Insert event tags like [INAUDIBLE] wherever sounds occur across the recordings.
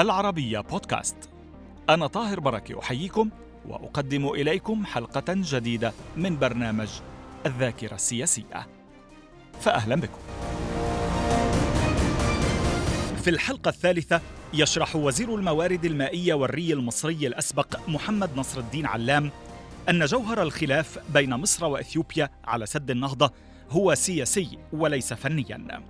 العربية بودكاست. أنا طاهر بركة أحييكم وأقدم إليكم حلقة جديدة من برنامج الذاكرة السياسية. فأهلا بكم. في الحلقة الثالثة يشرح وزير الموارد المائية والري المصري الأسبق محمد نصر الدين علام أن جوهر الخلاف بين مصر وإثيوبيا على سد النهضة هو سياسي وليس فنيا.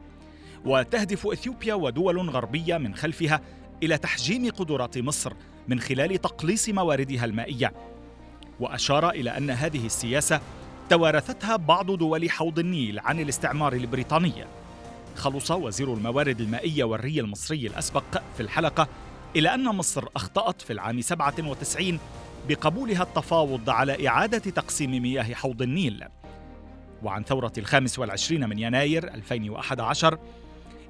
وتهدف إثيوبيا ودول غربية من خلفها إلى تحجيم قدرات مصر من خلال تقليص مواردها المائية. وأشار إلى أن هذه السياسة توارثتها بعض دول حوض النيل عن الاستعمار البريطاني. خلص وزير الموارد المائية والري المصري الأسبق في الحلقة إلى أن مصر أخطأت في العام 97 بقبولها التفاوض على إعادة تقسيم مياه حوض النيل. وعن ثورة الخامس والعشرين من يناير 2011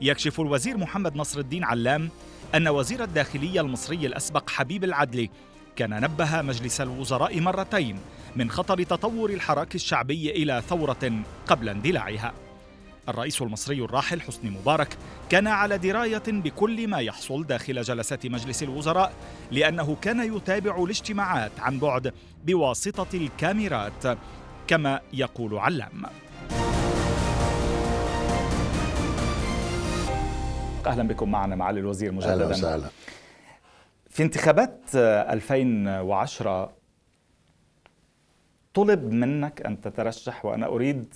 يكشف الوزير محمد نصر الدين علام أن وزير الداخلية المصري الأسبق حبيب العدلي كان نبه مجلس الوزراء مرتين من خطر تطور الحراك الشعبي إلى ثورة قبل اندلاعها. الرئيس المصري الراحل حسني مبارك كان على دراية بكل ما يحصل داخل جلسات مجلس الوزراء لأنه كان يتابع الاجتماعات عن بعد بواسطة الكاميرات كما يقول علام. أهلا بكم معنا معالي الوزير مجددا. أهلا وسهلا. في انتخابات 2010 طلب منك أن تترشح وأنا أريد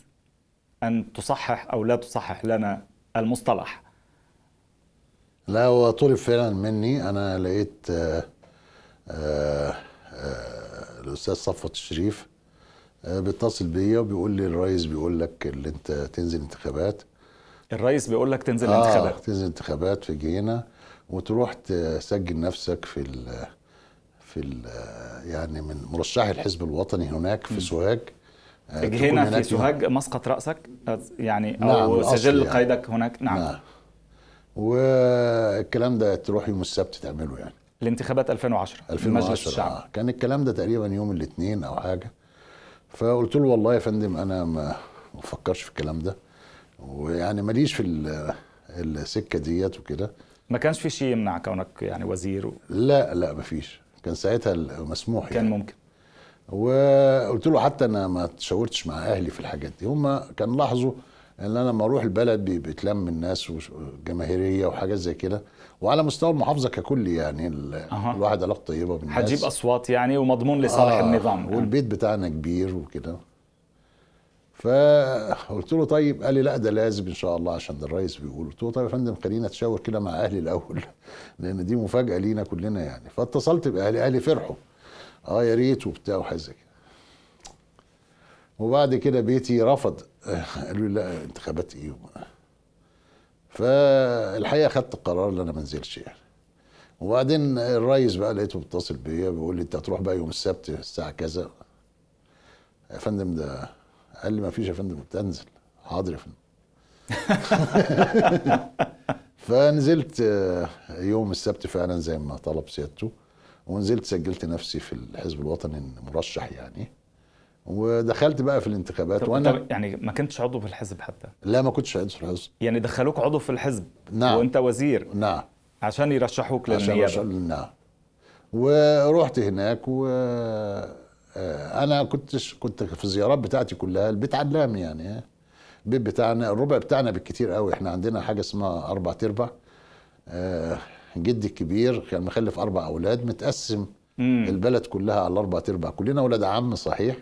أن تصحح أو لا تصحح لنا المصطلح. لا هو طلب فعلا مني. أنا لقيت آآ آآ آآ الأستاذ صفوت الشريف بيتصل بيا وبيقول لي الرئيس بيقول لك اللي أنت تنزل انتخابات. الرئيس بيقول لك تنزل آه انتخابات تنزل انتخابات في جينا وتروح تسجل نفسك في ال في ال يعني من مرشحي الحزب الوطني هناك في سوهاج. هنا في سوهاج مسقط رأسك يعني أو نعم سجل يعني. قيدك هناك. نعم, نعم. والكلام ده تروح يوم السبت تعمله يعني. الانتخابات 2010 2010 مجلس الشعب آه. كان الكلام ده تقريبا يوم الاثنين أو حاجة. فقلت له والله يا فندم أنا ما بفكرش في الكلام ده. ويعني ماليش في السكة ديت وكده. ما كانش في شيء يمنع كونك يعني وزير و... لا لا مفيش كان ساعتها مسموح كان يعني. ممكن. وقلت له حتى أنا ما تشاورتش مع أهلي في الحاجات دي. هم كان لاحظوا إن أنا لما أروح البلد بيتلم الناس وجماهيريه وحاجات زي كده. وعلى مستوى المحافظة ككل يعني أه. الواحد علاقة طيبة بالناس. هتجيب أصوات يعني ومضمون لصالح آه. النظام. يعني. والبيت بتاعنا كبير وكده. فقلت له طيب قال لي لا ده لازم إن شاء الله عشان ده الرئيس بيقول. قلت له طيب يا فندم خلينا اتشاور كده مع أهلي الأول [LAUGHS] لأن دي مفاجأة لينا كلنا يعني. فاتصلت بأهلي أهلي فرحوا. آه يا ريت وبتاع وحاجة زي كده. وبعد كده بيتي رفض. [LAUGHS] قالوا لي لا انتخابات إيه فالحقيقة خدت القرار إن أنا ما انزلش يعني. وبعدين الرئيس بقى لقيته بيتصل بيا بيقول لي أنت هتروح بقى يوم السبت الساعة كذا. يا فندم ده قال لي ما فيش يا فندم قلت انزل حاضر يا فندم. [LAUGHS] فنزلت يوم السبت فعلا زي ما طلب سيادته ونزلت سجلت نفسي في الحزب الوطني مرشح يعني ودخلت بقى في الانتخابات وأنا يعني ما كنتش عضو في الحزب حتى؟ لا ما كنتش عضو في الحزب. يعني دخلوك عضو في الحزب نعم. وأنت وزير؟ نعم. عشان يرشحوك عشان للنيابة. نعم. ورحت هناك و أنا كنت كنت في الزيارات بتاعتي كلها البيت علام يعني البيت بتاعنا الربع بتاعنا بالكتير قوي. إحنا عندنا حاجة اسمها أربع تربع جدي الكبير كان مخلف أربع أولاد متقسم مم. البلد كلها على الأربع تربع كلنا ولاد عم صحيح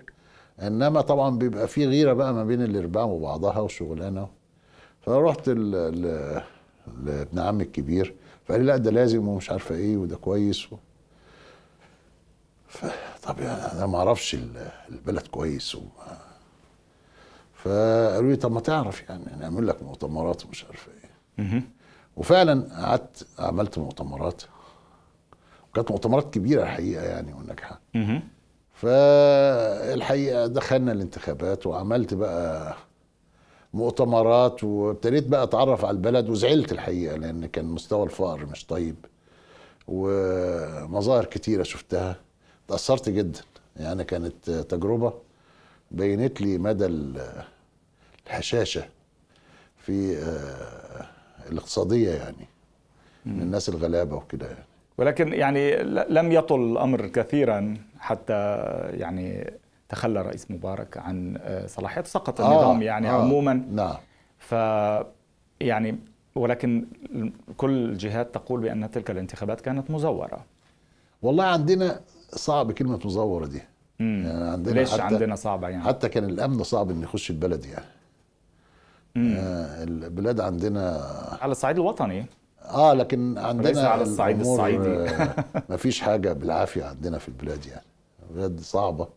إنما طبعا بيبقى في غيرة بقى ما بين الأرباع وبعضها وشغلانة. فرحت لابن عمي الكبير فقال لي لا ده لازم ومش عارفة إيه وده كويس و... ف... طب يعني أنا ما أعرفش البلد كويس و... فقالوا لي طب ما تعرف يعني نعمل لك مؤتمرات ومش عارفه إيه. وفعلا قعدت عملت مؤتمرات وكانت مؤتمرات كبيرة الحقيقة يعني وناجحه. فالحقيقة دخلنا الانتخابات وعملت بقى مؤتمرات وابتديت بقى أتعرف على البلد وزعلت الحقيقة لأن كان مستوى الفقر مش طيب ومظاهر كتيرة شفتها تأثرت جدا. يعني كانت تجربة بينت لي مدى الهشاشه في الاقتصادية يعني من الناس الغلابة وكده يعني. ولكن يعني لم يطل الأمر كثيرا حتى يعني تخلى رئيس مبارك عن آه، صلاحيته سقط آه النظام يعني آه عموما. نعم. ف يعني ولكن كل الجهات تقول بأن تلك الانتخابات كانت مزورة. والله عندنا صعب كلمة مزورة دي. يعني عندنا ليش حتى عندنا صعبة يعني؟ حتى كان الأمن صعب ان يخش البلد يعني. آه البلاد عندنا على الصعيد الوطني؟ آه لكن عندنا على الصعيد الصعيدي. آه [LAUGHS] ما فيش حاجة بالعافية عندنا في البلاد يعني. بلاد صعبة.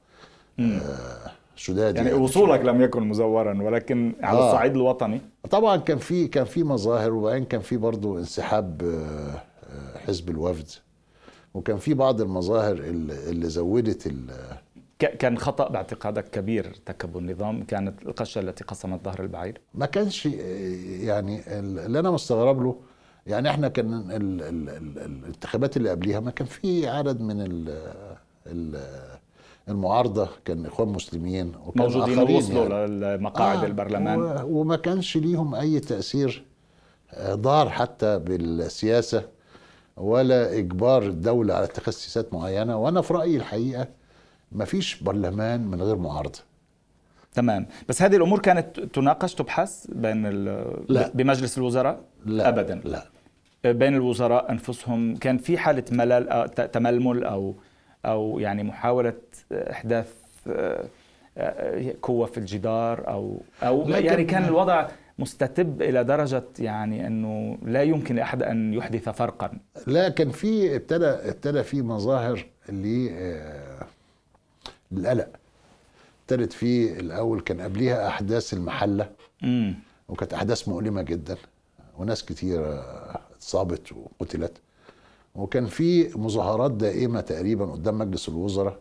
آه شداد يعني, يعني. وصولك لم يكن مزورا ولكن على آه. الصعيد الوطني؟ طبعا كان في كان في مظاهر وبعدين كان في برضه انسحاب آه، آه، حزب الوفد. وكان في بعض المظاهر اللي, زودت كان خطأ باعتقادك كبير ارتكبه النظام كانت القشة التي قسمت ظهر البعير؟ ما كانش يعني اللي أنا مستغرب له يعني إحنا كان ال ال ال الانتخابات اللي قبليها ما كان في عدد من ال ال المعارضة كان إخوان مسلمين وكان موجودين وصلوا يعني. لمقاعد آه البرلمان. وما كانش ليهم أي تأثير آه، ضار حتى بالسياسة. ولا إجبار الدولة على سياسات معينة وأنا في رأيي الحقيقة ما فيش برلمان من غير معارضة. تمام. بس هذه الأمور كانت تناقش تبحث بين لا. بمجلس الوزراء؟ لا. ابدا. لا. بين الوزراء أنفسهم كان في حالة ملل أو تململ أو أو يعني محاولة إحداث آه، قوة في الجدار أو أو يعني كان الوضع مستتب إلى درجة يعني أنه لا يمكن لأحد أن يحدث فرقا. لا كان في ابتدى ابتدى في مظاهر آه، للقلق. ابتدت في الأول كان قبليها أحداث المحلة. امم وكانت أحداث مؤلمة جدا. وناس كتير اتصابت وقتلت. وكان في مظاهرات دائمة تقريبا قدام مجلس الوزراء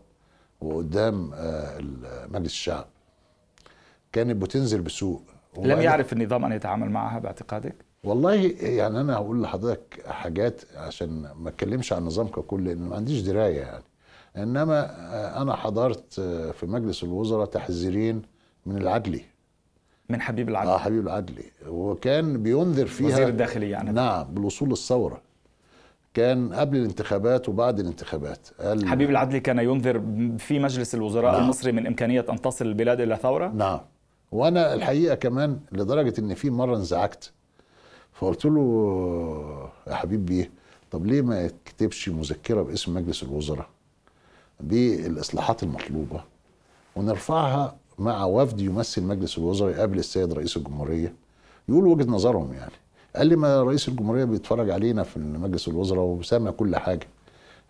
وقدام آه، مجلس الشعب. كانت بتنزل بسوء لم يعرف النظام أن يتعامل معها باعتقادك؟ والله يعني أنا هقول لحضرتك حاجات عشان ما أتكلمش عن النظام ككل لأن ما عنديش دراية يعني. إنما آه، أنا حضرت آه، في مجلس الوزراء تحذيرين من العدلي من حبيب العدلي آه حبيب العدلي وكان بينذر فيها وزير الداخليه يعني. نعم بالوصول للثوره كان قبل الانتخابات وبعد الانتخابات. قال حبيب العدلي كان ينذر في مجلس الوزراء نعم. المصري من إمكانية أن تصل البلاد إلى ثورة؟ نعم. وأنا الحقيقة كمان لدرجة إن في مرة انزعجت فقلت له يا حبيب بيه طب ليه ما يكتبش مذكرة باسم مجلس الوزراء؟ بالاصلاحات المطلوبة ونرفعها مع وفد يمثل مجلس الوزراء يقابل السيد رئيس الجمهورية. يقول وجهة نظرهم يعني. قال لي ما رئيس الجمهورية بيتفرج علينا في مجلس الوزراء وسامع كل حاجة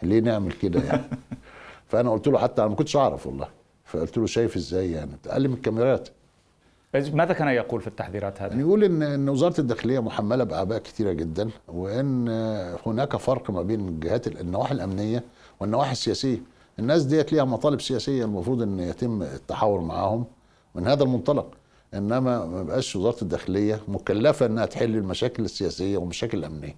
ليه نعمل كده يعني؟ [LAUGHS] فأنا قلت له حتى أنا ما كنتش أعرف والله. فقلت له شايف إزاي يعني؟ قال لي من الكاميرات. ماذا كان يقول في التحذيرات هذه؟ يعني يقول ان إن وزارة الداخلية محملة باعباء كثيره جدا وإن هناك فرق ما بين الجهات النواحي الأمنية والنواحي السياسية. الناس ديت ليها مطالب سياسية المفروض إن يتم التحاور معاهم من هذا المنطلق. إنما ما بقاش وزارة الداخلية مكلفة إنها تحل المشاكل السياسية والمشاكل الأمنية.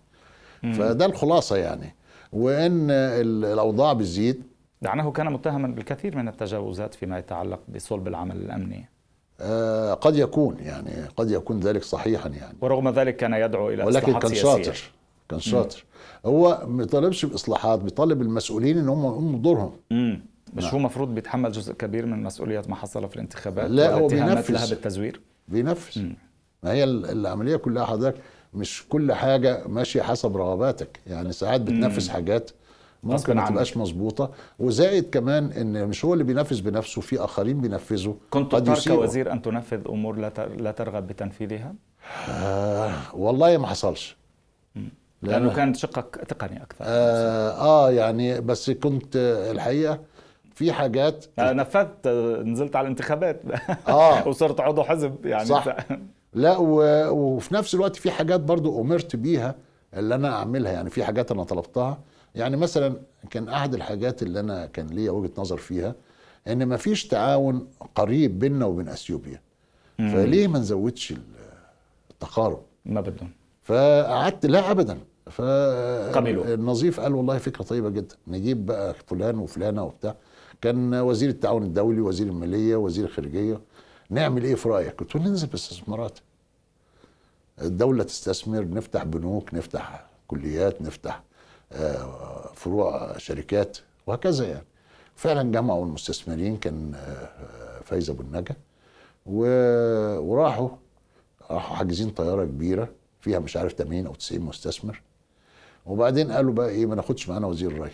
فده الخلاصة يعني. وإن الأوضاع بتزيد. لعنه كان متهما بالكثير من التجاوزات فيما يتعلق بصلب العمل الأمني. قد يكون يعني قد يكون ذلك صحيحا يعني. ورغم ذلك كان يدعو إلى ولكن كان شاطر كان شاطر. هو ما بيطالبش باصلاحات بيطالب المسؤولين إن هم يقوموا بدورهم امم مش نعم. هو المفروض بيتحمل جزء كبير من مسؤوليه ما حصل في الانتخابات لا هو بينفذ لها بالتزوير. بينفذ. ما هي العملية كلها حضرتك مش كل حاجة ماشية حسب رغباتك. يعني ساعات بتنفذ حاجات ممكن ما تبقاش مظبوطة. وزائد كمان إن مش هو اللي بينفذ بنفسه في آخرين بينفذوا. كنت تختار كوزير أن تنفذ أمور لا ترغب بتنفيذها؟ آه والله ما حصلش. لأنه كان شقك تقني أكثر. آه, آه يعني بس كنت الحقيقة في حاجات نفذت نزلت على الانتخابات. [LAUGHS] آه. [LAUGHS] وصرت عضو حزب يعني. صح. [LAUGHS] لا و... وفي نفس الوقت في حاجات برضو أمرت بيها اللي أنا أعملها يعني في حاجات أنا طلبتها. يعني مثلا كان أحد الحاجات اللي أنا كان ليا وجهة نظر فيها إن ما فيش تعاون قريب بيننا وبين أثيوبيا. فليه ما نزودش التقارب؟ ما بدهم. فقعدت لا ابدا. قبلوا. النظيف قال والله فكرة طيبة جدا. نجيب بقى فلان وفلانة وبتاع. كان وزير التعاون الدولي وزير المالية وزير الخارجية. نعمل إيه في رأيك؟ قلت له ننزل باستثمارات. الدولة تستثمر نفتح بنوك نفتح كليات نفتح فروع شركات وهكذا يعني. فعلا جمعوا المستثمرين كان آه، فايز أبو النجا. وراحوا راحوا حاجزين طيارة كبيرة فيها مش عارف 80 أو 90 مستثمر. وبعدين قالوا بقى إيه ما ناخدش معانا وزير الري.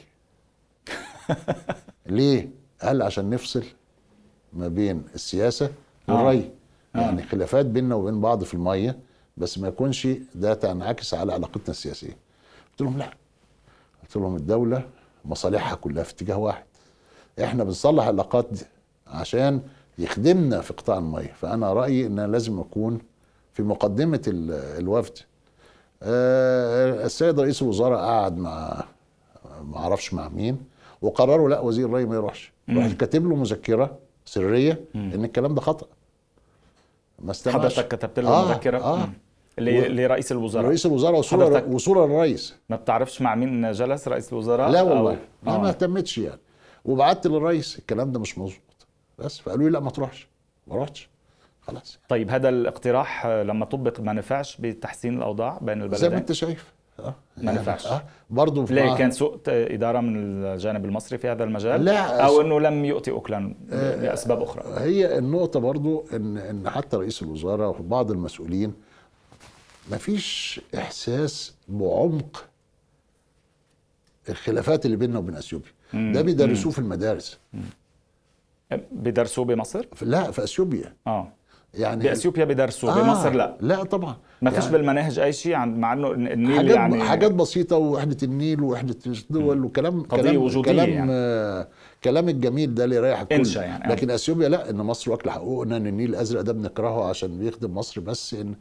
[LAUGHS] ليه؟ قال عشان نفصل ما بين السياسة والري. يعني خلافات بيننا وبين بعض في المية بس ما يكونش ده تنعكس على علاقتنا السياسية. قلت لهم لا قلت لهم الدولة مصالحها كلها في اتجاه واحد. إحنا بنصلح العلاقات دي عشان يخدمنا في قطاع الميه فأنا رأيي إن أنا لازم أكون في مقدمة ال- الوفد. آه، السيد رئيس الوزراء قعد مع ما أعرفش مع مين وقرروا لا وزير الري ما يروحش. رحت كاتب له مذكرة سرية إن الكلام ده خطأ. ما استمعش حضرتك كتبت له آه، مذكرة؟ مم. لرئيس الوزراء. رئيس الوزراء وصوره وصورة للرئيس. ما بتعرفش مع مين جلس رئيس الوزراء؟ لا والله. أنا ما آه. اهتمتش يعني. وبعت للرئيس الكلام ده مش مظبوط. بس فقالوا لي لا ما تروحش. ما رحتش. خلاص طيب هذا الاقتراح آه، لما طبق ما نفعش بتحسين الأوضاع بين زي ما البلدين انت شايف. آه ما نفعش. آه برضه في ليه كان سوء إدارة من الجانب المصري في هذا المجال؟ لا، أو إنه لم يؤتي اوكلاند لأسباب أخرى؟ هي النقطة برضو ان إن حتى رئيس الوزراء وبعض المسؤولين مفيش إحساس بعمق الخلافات اللي بيننا وبين أثيوبيا. ده بيدرسوه في المدارس. بدرسوه بمصر؟ لا في أثيوبيا. آه. يعني باثيوبيا بدرسوه آه، بمصر؟ لا. لا طبعا. ما فيش يعني بالمناهج أي شيء عن مع إنه النيل حاجات يعني حاجات بسيطة ووحدة النيل ووحدة الدول وكلام قضية كلام وجودية كلام يعني. آه كلام الجميل ده اللي يريح الكل يعني. لكن أثيوبيا لا إن مصر واكلة حقوقنا إن النيل الأزرق ده بنكرهه عشان بيخدم مصر بس إن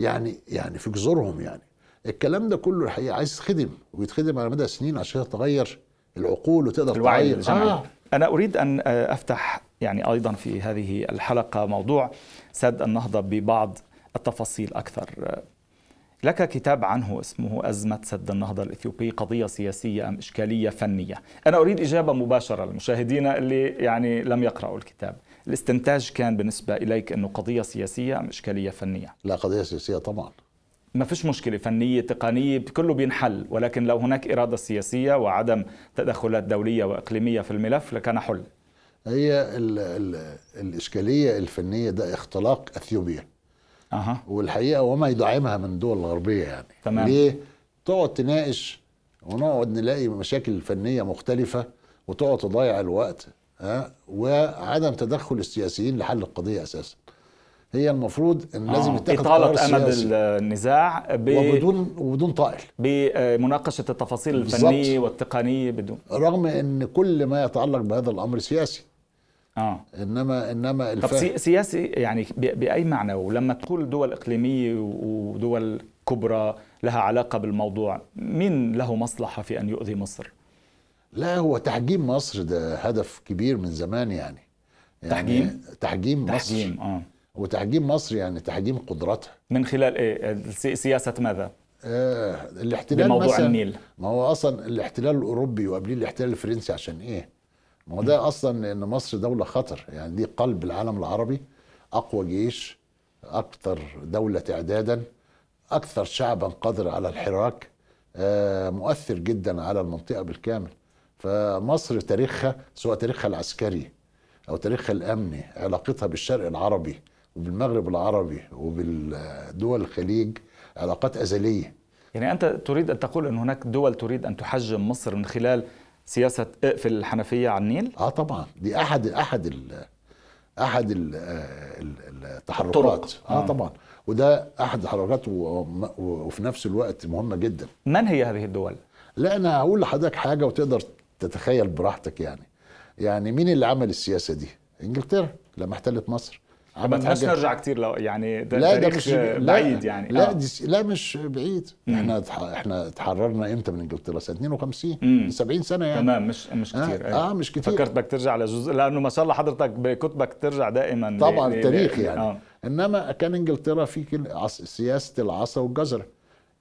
يعني يعني في جذورهم يعني. الكلام ده كله الحقيقة عايز يتخدم ويتخدم على مدى سنين عشان تغير العقول وتقدر الوعي تغير الجمعي آه. أنا أريد أن أفتح يعني أيضا في هذه الحلقة موضوع سد النهضة ببعض التفاصيل أكثر. لك كتاب عنه اسمه أزمة سد النهضة الإثيوبي قضية سياسية أم إشكالية فنية. أنا أريد إجابة مباشرة للمشاهدين اللي يعني لم يقرأوا الكتاب. الاستنتاج كان بالنسبة إليك أنه قضية سياسية أم إشكالية فنية؟ لا قضية سياسية طبعا. ما فيش مشكلة فنية تقنية كله بينحل ولكن لو هناك إرادة سياسية وعدم تدخلات دولية وإقليمية في الملف لكان حل. هي ال ال الإشكالية الفنية ده اختلاق أثيوبيا. أها. والحقيقة وما يدعمها من الدول الغربيه يعني. تمام. ليه؟ تقعد تناقش ونقعد نلاقي مشاكل فنية مختلفة وتقعد تضيع الوقت. وعدم تدخل السياسيين لحل القضية أساسا. هي المفروض إن لازم آه، يتخذ أمد سياسي. النزاع ب... وبدون وبدون طائل. بمناقشة التفاصيل بالضبط. الفنية والتقنية بدون. رغم إن كل ما يتعلق بهذا الأمر سياسي. آه. انما إنما طب الفهم سي- سياسي يعني ب- بأي معنى؟ ولما تقول دول إقليمية ودول كبرى لها علاقة بالموضوع مين له مصلحة في أن يؤذي مصر؟ لا هو تحجيم مصر ده هدف كبير من زمان يعني, يعني تحجيم؟ تحجيم مصر تحجيم آه وتحجيم مصر يعني تحجيم قدراتها من خلال إيه؟ سي- سياسة ماذا؟ آه الاحتلال بموضوع مثلا النيل. ما هو أصلا الاحتلال الأوروبي وقبليه الاحتلال الفرنسي عشان إيه؟ ما هو ده أصلا لأن مصر دولة خطر يعني دي قلب العالم العربي أقوى جيش أكثر دولة تعدادا أكثر شعبا قادر على الحراك آه مؤثر جدا على المنطقة بالكامل فمصر تاريخها سواء تاريخها العسكري أو تاريخها الأمني علاقتها بالشرق العربي وبالمغرب العربي وبالدول الخليج علاقات أزلية يعني أنت تريد أن تقول أن هناك دول تريد أن تحجم مصر من خلال سياسة اقفل الحنفية على النيل؟ آه طبعا دي أحد أحد ال أحد ال ال التحركات الطرق. آه آه. طبعا وده أحد التحركات وفي نفس الوقت مهمة جدا من هي هذه الدول؟ لا أنا هقول لحضرتك حاجة وتقدر تتخيل براحتك يعني. يعني مين اللي عمل السياسة دي؟ إنجلترا لما احتلت مصر. ما حاجة- نرجع كتير لو يعني ده لا ده تاريخ مش بعيد لا يعني. لا آه. دي لا مش بعيد. إحنا اتح- إحنا اتحررنا إمتى من إنجلترا؟ سنة 52 مم. 70 سنة يعني. تمام مش مش آه، كثير آه، مش كتير. فكرت بدك ترجع لجزء لأنه ما شاء الله حضرتك بكتبك ترجع دائما طبعا ل- التاريخ ل- يعني. آه. إنما كان إنجلترا في سياسة العصا والجزره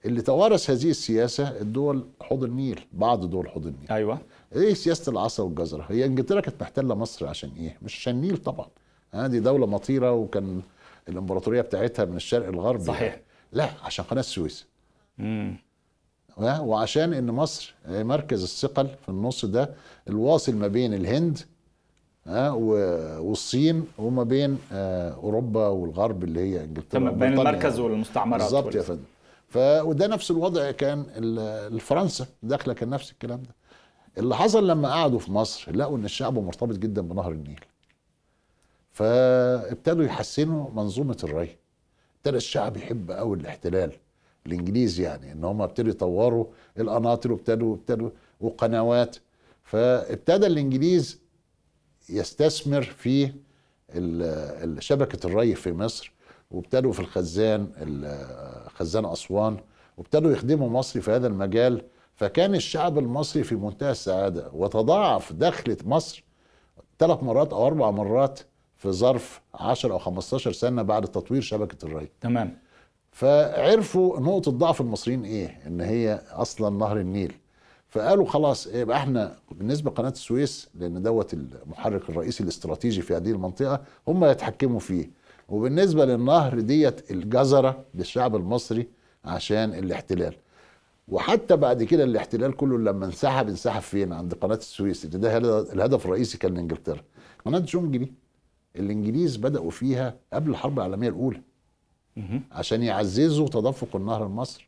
اللي توارث هذه السياسة الدول حوض النيل بعض دول حوض النيل. أيوه. إيه سياسة العصا والجزرة. هي إنجلترا كانت محتلة مصر عشان إيه؟ مش عشان النيل طبعا. آه دي دولة مطيرة وكان الإمبراطورية بتاعتها من الشرق الغربي. صحيح. لا عشان قناة السويس. مم. ها؟ وعشان إن مصر مركز الثقل في النص ده الواصل ما بين الهند والصين وما بين آه، أوروبا والغرب اللي هي إنجلترا. تمام بين المركز. والمستعمرات بالظبط يا فندم. وده نفس الوضع كان ال- فرنسا داخلة كان نفس الكلام ده. اللي حصل لما قعدوا في مصر لقوا إن الشعب مرتبط جدا بنهر النيل. فابتدوا يحسنوا منظومة الري. ابتدى الشعب يحب قوي الاحتلال. الإنجليز يعني إن هم ابتدوا يطوروا القناطر وابتدوا ابتدوا وقنوات. فابتدى الإنجليز يستثمر في شبكة الري في مصر. وابتدوا في الخزان ال- خزان أسوان. وابتدوا يخدموا مصر في هذا المجال. فكان الشعب المصري في منتهى السعادة وتضاعف دخلة مصر ثلاث مرات أو أربع مرات في ظرف 10 أو 15 سنة بعد تطوير شبكة الري تمام فعرفوا نقطة ضعف المصريين إيه؟ إن هي أصلا نهر النيل. فقالوا خلاص يبقى إحنا بالنسبة لقناة السويس لأن دوت المحرك الرئيسي الاستراتيجي في هذه المنطقة هم يتحكموا فيه. وبالنسبة للنهر ديت الجزرة للشعب المصري عشان الاحتلال. وحتى بعد كده الاحتلال كله لما انسحب انسحب فين؟ عند قناة السويس اللي ده الهدف الرئيسي كان إنجلترا. قناة جونجلي الإنجليز بدأوا فيها قبل الحرب العالمية الأولى. مهم. عشان يعززوا تدفق النهر المصري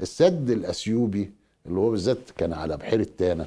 السد الأثيوبي اللي هو بالذات كان على بحيرة تانا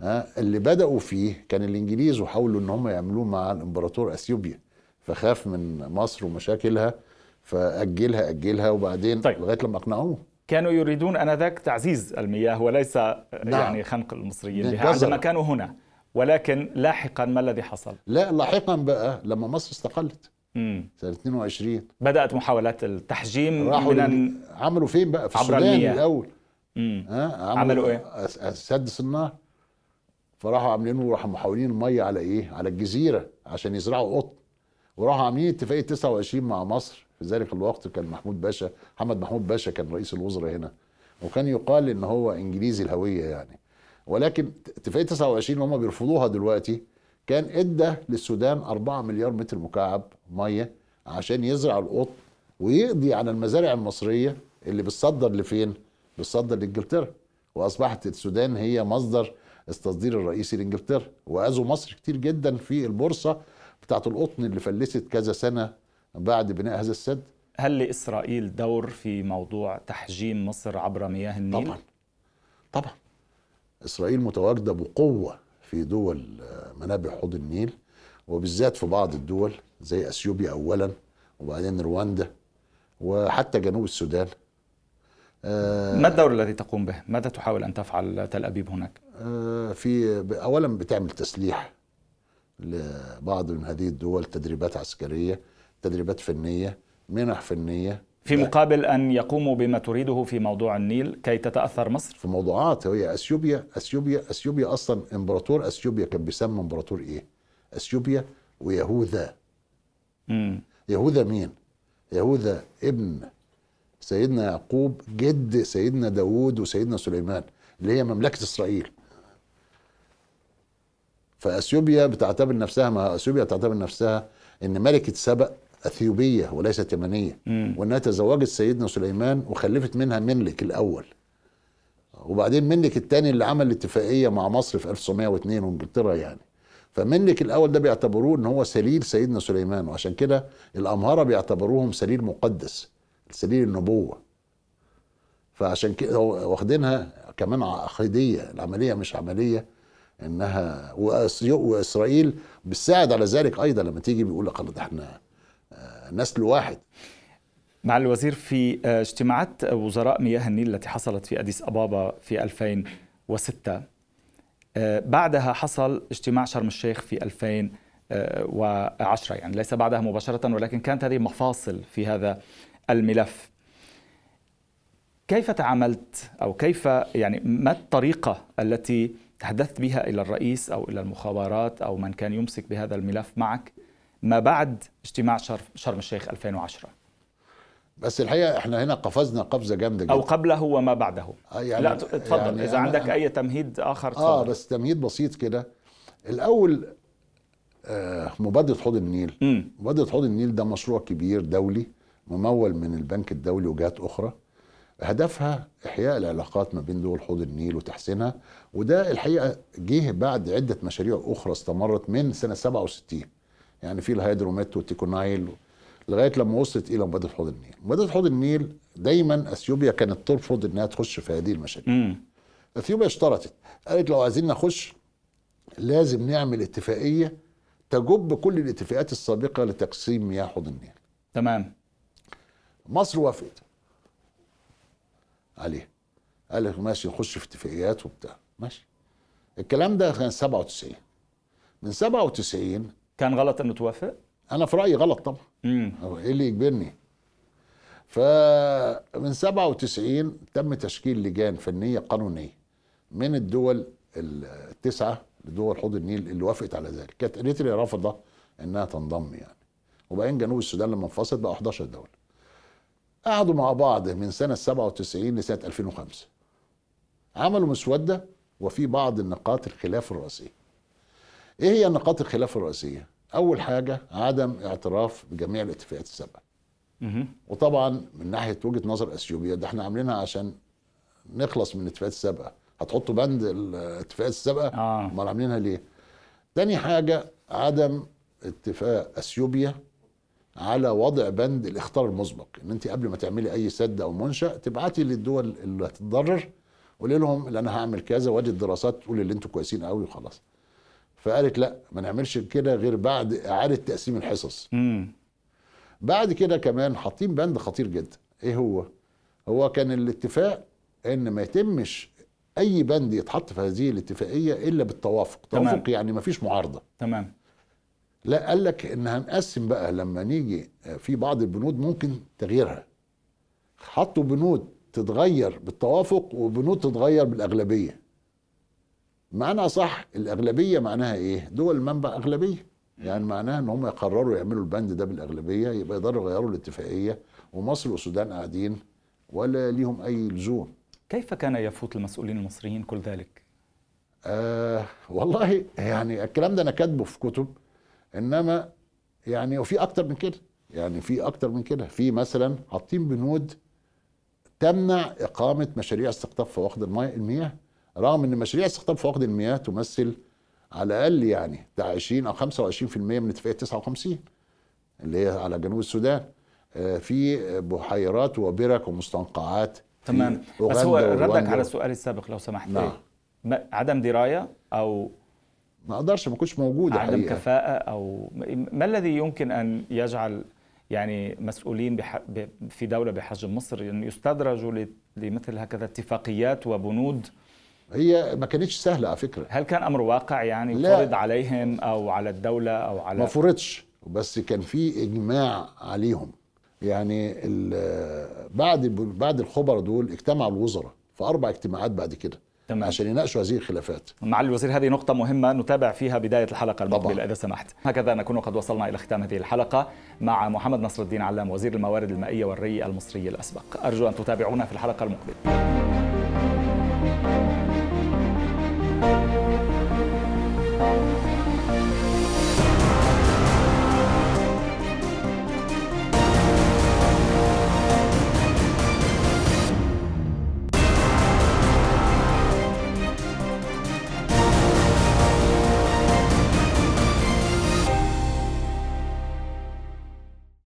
ها اللي بدأوا فيه كان الإنجليز وحاولوا إن هم يعملوه مع الإمبراطور أثيوبيا فخاف من مصر ومشاكلها فأجلها أجلها وبعدين. طيب. لغاية لما أقنعوه كانوا يريدون آنذاك تعزيز المياه وليس يعني خنق المصريين بها بالجزر. عندما كانوا هنا ولكن لاحقا ما الذي حصل؟ لا لاحقا بقى لما مصر استقلت مم. سنة 22 بدأت محاولات التحجيم راحوا من. عملوا فين بقى في عبر السودان المياه. الأول مم. ها عملوا؟ أس- أس- سد النهر فراحوا عاملينه راحوا محولين الميه على إيه؟ على الجزيرة عشان يزرعوا قطن وراحوا عاملين اتفاقية 29 مع مصر في ذلك الوقت كان محمود باشا محمد محمود باشا كان رئيس الوزراء هنا وكان يقال إن هو إنجليزي الهوية يعني. ولكن اتفاقية 29 اللي هم بيرفضوها دلوقتي كان ادى للسودان 4 مليار متر مكعب مية عشان يزرع القطن ويقضي على المزارع المصرية اللي بتصدر لفين؟ بتصدر لإنجلترا. وأصبحت السودان هي مصدر التصدير الرئيسي لإنجلترا. وأذوا مصر كتير جدا في البورصة بتاعت القطن اللي فلست كذا سنة بعد بناء هذا السد هل لإسرائيل دور في موضوع تحجيم مصر عبر مياه النيل؟ طبعا طبعا إسرائيل متواجدة بقوة في دول آه، منابع حوض النيل وبالذات في بعض الدول زي إثيوبيا اولا وبعدين رواندا وحتى جنوب السودان آه، ما الدور الذي تقوم به؟ ماذا تحاول أن تفعل تل أبيب هناك؟ آه، في اولا بتعمل تسليح لبعض من هذه الدول تدريبات عسكرية تدريبات فنية منح فنية في مقابل أن يقوموا بما تريده في موضوع النيل كي تتأثر مصر؟ في موضوعات هي أثيوبيا أثيوبيا أثيوبيا أصلا إمبراطور أثيوبيا كان بيسمى إمبراطور إيه؟ أثيوبيا ويهوذا مم. يهوذا مين؟ يهوذا ابن سيدنا يعقوب جد سيدنا داوود وسيدنا سليمان اللي هي مملكة إسرائيل فأثيوبيا بتعتبر نفسها ما أثيوبيا بتعتبر نفسها إن ملكة سبأ أثيوبية وليست يمنية. مم. وإنها تزوجت سيدنا سليمان وخلفت منها منلك الأول. وبعدين منلك الثاني اللي عمل الاتفاقية مع مصر في 1902 وإنجلترا يعني. فمنلك الأول ده بيعتبروه إن هو سليل سيدنا سليمان وعشان كده الأمهرة بيعتبروهم سليل مقدس سليل النبوة. فعشان كده واخدينها كمان عقيدية العملية مش عملية إنها وإسرائيل بتساعد على ذلك أيضا لما تيجي بيقول لك إحنا نسل واحد. مع الوزير في آه، اجتماعات وزراء مياه النيل التي حصلت في أديس أبابا في 2006 آه، بعدها حصل اجتماع شرم الشيخ في 2010 يعني ليس بعدها مباشرة ولكن كانت هذه مفاصل في هذا الملف. كيف تعاملت أو كيف يعني ما الطريقة التي تحدثت بها إلى الرئيس أو إلى المخابرات أو من كان يمسك بهذا الملف معك ما بعد اجتماع شرم الشيخ 2010 بس الحقيقة إحنا هنا قفزنا قفزة جامدة جدا. أو قبله وما بعده. آه، يعني- لا تفضل يعني أنا- عندك أنا- أي تمهيد آخر تفضل آه بس تمهيد بسيط كده. الأول آه مبادرة حوض النيل. مم. مبادرة حوض النيل ده مشروع كبير دولي ممول من البنك الدولي وجهات أخرى. هدفها إحياء العلاقات ما بين دول حوض النيل وتحسينها وده الحقيقة جه بعد عدة مشاريع أخرى استمرت من سنة 67 يعني في الهيدروميت والتيكونايل. لغاية لما وصلت إلى مبادره حوض النيل. مبادره حوض النيل دايما أثيوبيا كانت ترفض إنها تخش في هذه المشاريع. أثيوبيا اشترطت. قالت لو عايزين نخش لازم نعمل اتفاقية تجب كل الاتفاقات السابقة لتقسيم مياه حوض النيل. تمام. مصر وافقت. عليه قال لك ماشي نخش في اتفاقيات وبتاع. ماشي. الكلام ده كان 97 من 97 كان غلط إنه توافق؟ أنا في رأيي غلط طبعا. امم هو إيه اللي يجبرني؟ فمن 97 تم تشكيل لجان فنية قانونية من الدول التسعة لدول حوض النيل اللي وافقت على ذلك. كانت إريتريا رافضة إنها تنضم يعني. وبعدين جنوب السودان لما انفصل بقى 11 دولة. قعدوا مع بعض من سنة 97 لسنة 2005 عملوا مسودة وفي بعض النقاط الخلاف الرئيسية. إيه هي نقاط الخلاف الرئيسية؟ أول حاجة عدم اعتراف بجميع الاتفاقات السابقة. وطبعا من ناحية وجهة نظر اثيوبيا ده إحنا عاملينها عشان نخلص من الاتفاقات السابقة. هتحطوا بند الاتفاقات السابقة؟ آه. أمال عاملينها ليه؟ تاني حاجة عدم اتفاق إثيوبيا على وضع بند الاخطار المسبق إن أنت قبل ما تعملي أي سد أو منشأ تبعتي للدول اللي هتتضرر وقولي لهم اللي أنا هعمل كذا وادي الدراسات تقول اللي أنتوا كويسين قوي وخلاص. فقالت لا ما نعملش كده غير بعد إعادة تقسيم الحصص. امم بعد كده كمان حاطين بند خطير جدا. إيه هو؟ هو كان الاتفاق إن ما يتمش أي بند يتحط في هذه الاتفاقية إلا بالتوافق. تمام. توافق يعني ما فيش معارضة. تمام. لا قال لك إن هنقسم بقى لما نيجي في بعض البنود ممكن تغييرها. حطوا بنود تتغير بالتوافق وبنود تتغير بالأغلبية. معنى صح الأغلبية معناها إيه؟ دول المنبع أغلبية. يعني معناها إن هم يقرروا يعملوا البند ده بالأغلبية يبقى يقدروا يغيروا الاتفاقية ومصر والسودان قاعدين ولا ليهم أي لزوم. كيف كان يفوت المسؤولين المصريين كل ذلك؟ آه والله يعني الكلام ده أنا كاتبه في كتب إنما يعني وفي أكتر من كده. يعني في أكتر من كده. في مثلا حاطين بنود تمنع إقامة مشاريع استقطاب فواقد المي- المياه رغم إن مشاريع استقطاب فواقد المياه تمثل على الأقل يعني بتاع 20 أو 25% من اتفاقيه 59 اللي هي على جنوب السودان آه، في بحيرات وبرك ومستنقعات تمام بس هو ردك. على سؤالي السابق لو سمحت نعم. إيه؟ عدم دراية أو ما أقدرش ما كنتش موجود عدم حقيقة. كفاءة أو ما الذي يمكن أن يجعل يعني مسؤولين بح... في دولة بحجم مصر أن يستدرجوا ل- لمثل هكذا اتفاقيات وبنود هي ما كانتش سهلة على فكرة هل كان أمر واقع يعني لا. فرض عليهم أو على الدولة أو ما على فرضش بس كان في إجماع عليهم يعني بعد بعد الخبراء دول اجتمع الوزراء في أربع اجتماعات بعد كده تمام. عشان يناقشوا هذه الخلافات معالي الوزير هذه نقطة مهمة نتابع فيها بداية الحلقة المقبلة. إذا سمحت هكذا نكون قد وصلنا إلى ختام هذه الحلقة مع محمد نصر الدين علام وزير الموارد المائية والري المصري الأسبق أرجو أن تتابعونا في الحلقة المقبلة